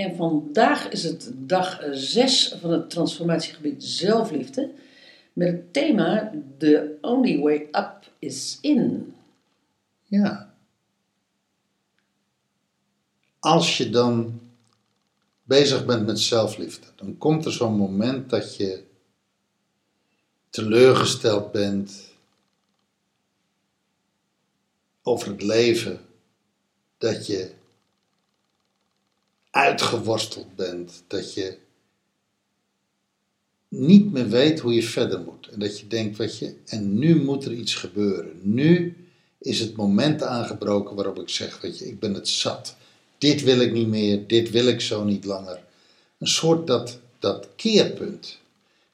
En vandaag is het dag 6 van het transformatiegebied zelfliefde. Met het thema The only way up is in. Ja. Als je dan bezig bent met zelfliefde, dan komt er zo'n moment dat je teleurgesteld bent over het leven, dat je uitgeworsteld bent, dat je niet meer weet hoe je verder moet. En dat je denkt, weet je, en nu moet er iets gebeuren. Nu is het moment aangebroken waarop ik zeg, weet je, ik ben het zat. Dit wil ik niet meer, dit wil ik zo niet langer. Een soort dat, dat keerpunt.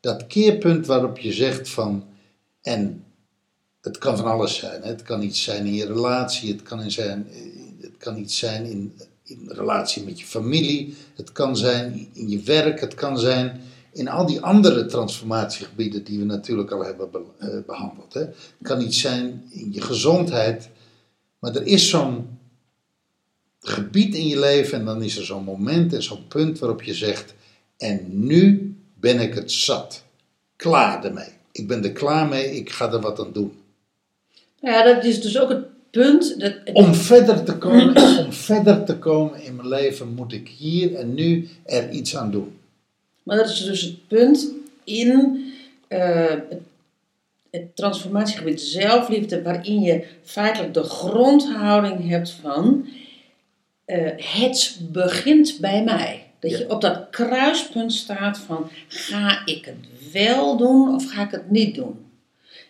Dat keerpunt waarop je zegt van, en het kan van alles zijn. Hè? Het kan iets zijn in je relatie, het kan, in zijn, het kan iets zijn in, in relatie met je familie, het kan zijn in je werk, het kan zijn in al die andere transformatiegebieden die we natuurlijk al hebben be- eh, behandeld. Hè? Het kan iets zijn in je gezondheid, maar er is zo'n gebied in je leven en dan is er zo'n moment en zo'n punt waarop je zegt, en nu ben ik het zat. Klaar ermee. Ik ben er klaar mee, ik ga er wat aan doen. Nou ja, dat is dus ook het punt. Dat, Om verder te komen, om verder te komen in mijn leven moet ik hier en nu er iets aan doen. Maar dat is dus het punt in eh, het, het transformatiegebied zelfliefde, waarin je feitelijk de grondhouding hebt van eh, het begint bij mij. Dat Ja. je op dat kruispunt staat van ga ik het wel doen of ga ik het niet doen?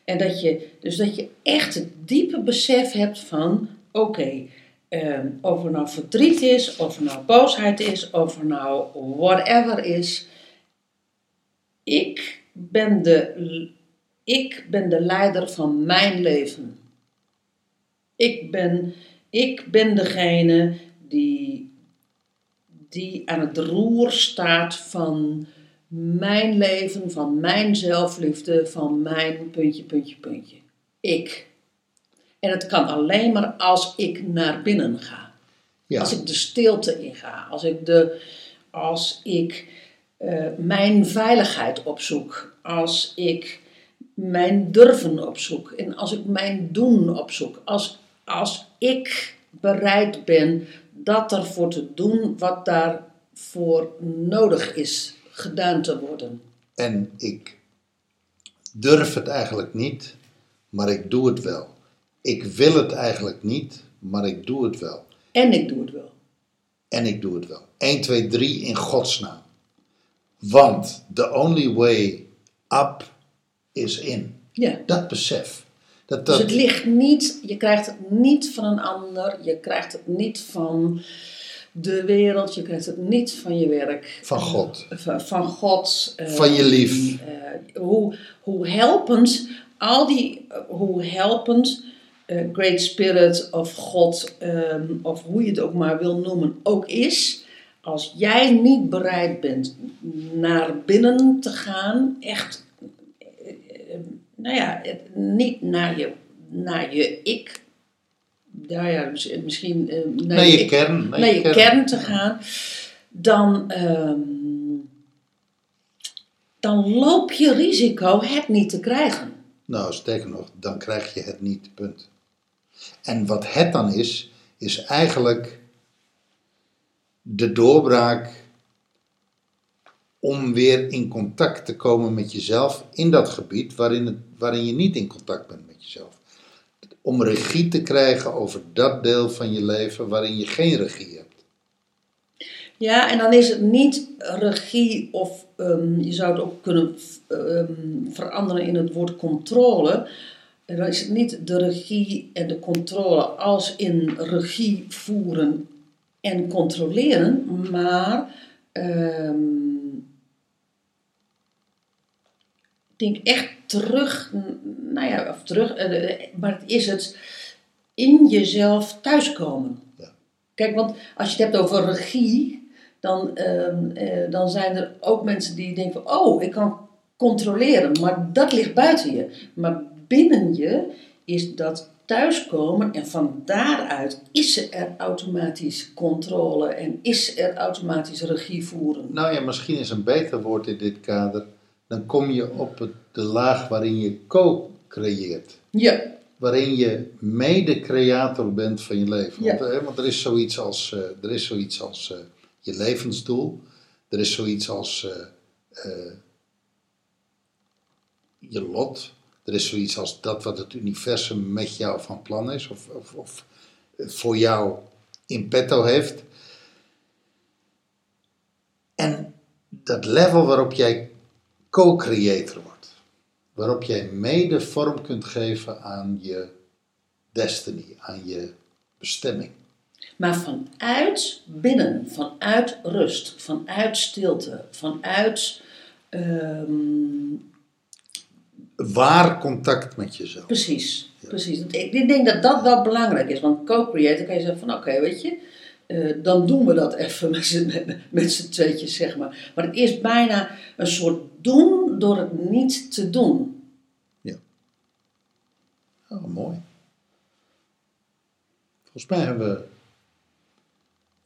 En dat je, dus dat je echt het diepe besef hebt van oké, eh, of er nou verdriet is, of er nou boosheid is, of er nou whatever is. Ik ben de, ik ben de leider van mijn leven. Ik ben, ik ben degene die, die aan het roer staat van mijn leven, van mijn zelfliefde, van mijn puntje, puntje, puntje. Ik. En het kan alleen maar als ik naar binnen ga. Ja, Als ik de stilte inga, als ik, de, als ik eh, mijn veiligheid opzoek, als ik mijn durven opzoek en als ik mijn doen opzoek, als, als ik bereid ben dat ervoor te doen wat daarvoor nodig is gedaan te worden. en ik durf het eigenlijk niet, maar ik doe het wel. Ik wil het eigenlijk niet, maar ik doe het wel. En ik doe het wel. En ik doe het wel. 1, 2, 3 in Gods naam. Want the only way up is in. Ja. Dat besef. Dat, Dus dat, het ligt niet, je krijgt het niet van een ander, je krijgt het niet van de wereld, je krijgt het niet van je werk. Van God. Van, van God. eh, Van je lief. eh, hoe, hoe helpend, al die, eh, hoe helpend eh, Great Spirit of God, ehm, of hoe je het ook maar wil noemen, ook is. Als jij niet bereid bent naar binnen te gaan, echt nou ja, niet naar je, naar je ik, nou ja, mis- misschien eh, naar, naar je kern. naar je kern te gaan, dan, ehm, dan loop je risico het niet te krijgen. Nou, sterker nog, dan krijg je het niet, punt. En wat het dan is, is eigenlijk de doorbraak om weer in contact te komen met jezelf in dat gebied waarin, het, waarin je niet in contact bent met jezelf. Om regie te krijgen over dat deel van je leven waarin je geen regie hebt. Ja, en dan is het niet regie of ehm, je zou het ook kunnen ehm, veranderen in het woord controle. Dan is het niet de regie en de controle als in regie voeren en controleren, maar ehm, denk echt terug, nou ja, of terug, eh, eh, maar het is het in jezelf thuiskomen. Ja. Kijk, want als je het hebt over regie, dan, ehm, eh, dan zijn er ook mensen die denken van, oh, ik kan controleren, maar dat ligt buiten je. Maar binnen je is dat thuiskomen en van daaruit is er automatisch controle en is er automatisch regie voeren. Nou ja, misschien is een beter woord in dit kader. Dan kom je op het, de laag waarin je co-creëert. Ja, Waarin je mede-creator bent van je leven. Ja. Want, eh, want er is zoiets als, eh, er is zoiets als eh, je levensdoel. Er is zoiets als je lot. Er is zoiets als dat wat het universum met jou van plan is. Of, of, of voor jou in petto heeft. En dat level waarop jij co-creator wordt. Waarop jij mede vorm kunt geven aan je destiny, aan je bestemming. maar vanuit binnen, vanuit rust, vanuit stilte, vanuit ehm, Waar contact met jezelf. Precies, precies. Ik denk dat dat wel belangrijk is. Want co-creator kan je zeggen van oké, weet je, eh, dan doen we dat even met z'n, met, z'n tweetjes, zeg maar. Maar het is bijna een soort doen door het niet te doen. Oh, mooi. Volgens mij hebben we...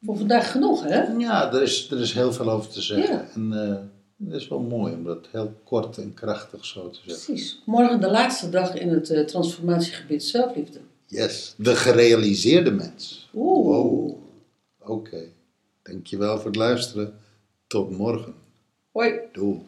Voor vandaag genoeg, hè? Ja, er is, er is heel veel over te zeggen. Ja. En eh, het is wel mooi om dat heel kort en krachtig zo te zeggen. Precies. Morgen de laatste dag in het eh, transformatiegebied zelfliefde. Yes, de gerealiseerde mens. Oeh. Wow. Oké. Dankjewel voor het luisteren. Tot morgen. Hoi. Doei.